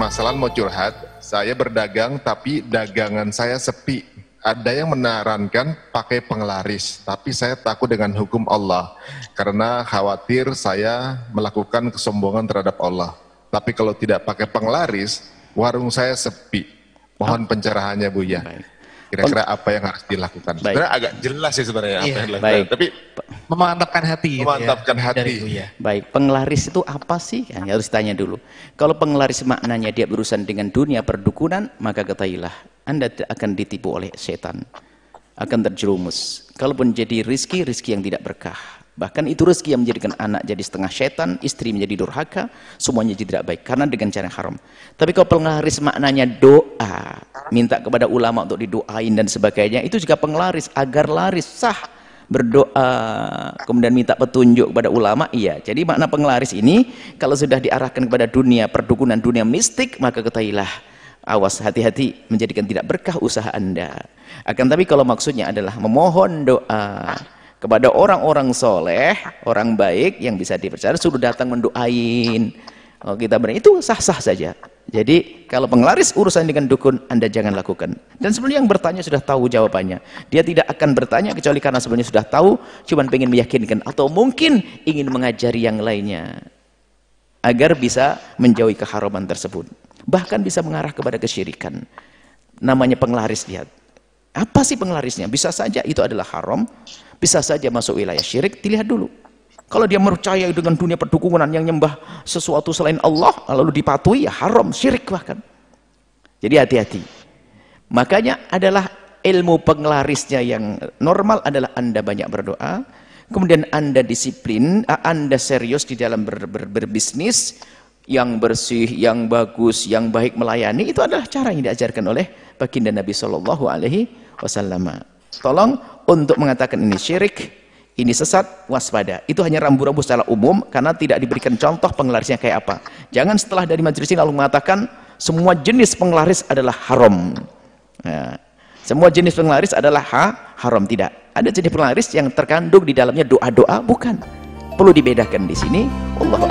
permasalahan mau curhat. Saya berdagang tapi dagangan saya sepi. Ada yang menarankan pakai penglaris, tapi saya takut dengan hukum Allah karena khawatir saya melakukan kesombongan terhadap Allah. Tapi kalau tidak pakai penglaris, warung saya sepi. Mohon pencerahannya Bu ya. Baik. Kira-kira apa yang harus dilakukan? Baik. Sebenarnya agak jelas sih sebenarnya apa Iya, yang dilakukan. baik. Tapi Memantapkan hati. gitu ya, Memantapkan hati. dari Buya. Baik, penglaris itu apa sih? Kan harus tanya dulu. Kalau penglaris maknanya dia berurusan dengan dunia perdukunan, maka ketahuilah Anda tidak akan ditipu oleh setan. Akan terjerumus. Kalaupun jadi rizki, rizki yang tidak berkah. Bahkan itu rezeki yang menjadikan anak jadi setengah setan, istri menjadi durhaka, semuanya jadi tidak baik karena dengan cara yang haram. Tapi kalau penglaris maknanya doa, minta kepada ulama untuk didoain dan sebagainya, itu juga penglaris agar laris sah berdoa kemudian minta petunjuk kepada ulama iya jadi makna penglaris ini kalau sudah diarahkan kepada dunia perdukunan dunia mistik maka ketahuilah awas hati-hati menjadikan tidak berkah usaha anda akan tapi kalau maksudnya adalah memohon doa kepada orang-orang soleh orang baik yang bisa dipercaya suruh datang mendoain kalau kita benar itu sah-sah saja jadi kalau penglaris urusan dengan dukun Anda jangan lakukan. Dan sebenarnya yang bertanya sudah tahu jawabannya. Dia tidak akan bertanya kecuali karena sebenarnya sudah tahu, cuman pengen meyakinkan atau mungkin ingin mengajari yang lainnya agar bisa menjauhi keharaman tersebut. Bahkan bisa mengarah kepada kesyirikan. Namanya penglaris lihat. Apa sih penglarisnya? Bisa saja itu adalah haram, bisa saja masuk wilayah syirik, dilihat dulu. Kalau dia percaya dengan dunia perdukunan yang nyembah sesuatu selain Allah, lalu dipatuhi, ya haram, syirik bahkan. Jadi hati-hati. Makanya adalah ilmu penglarisnya yang normal adalah Anda banyak berdoa, kemudian Anda disiplin, Anda serius di dalam ber, ber, berbisnis, yang bersih, yang bagus, yang baik melayani, itu adalah cara yang diajarkan oleh baginda Nabi Shallallahu Alaihi Wasallam. Tolong untuk mengatakan ini syirik, ini sesat, waspada. Itu hanya rambu-rambu secara umum karena tidak diberikan contoh penglarisnya kayak apa. Jangan setelah dari majelis ini lalu mengatakan semua jenis penglaris adalah haram. Nah, semua jenis penglaris adalah ha, haram tidak. Ada jenis penglaris yang terkandung di dalamnya doa-doa bukan. Perlu dibedakan di sini. Allah.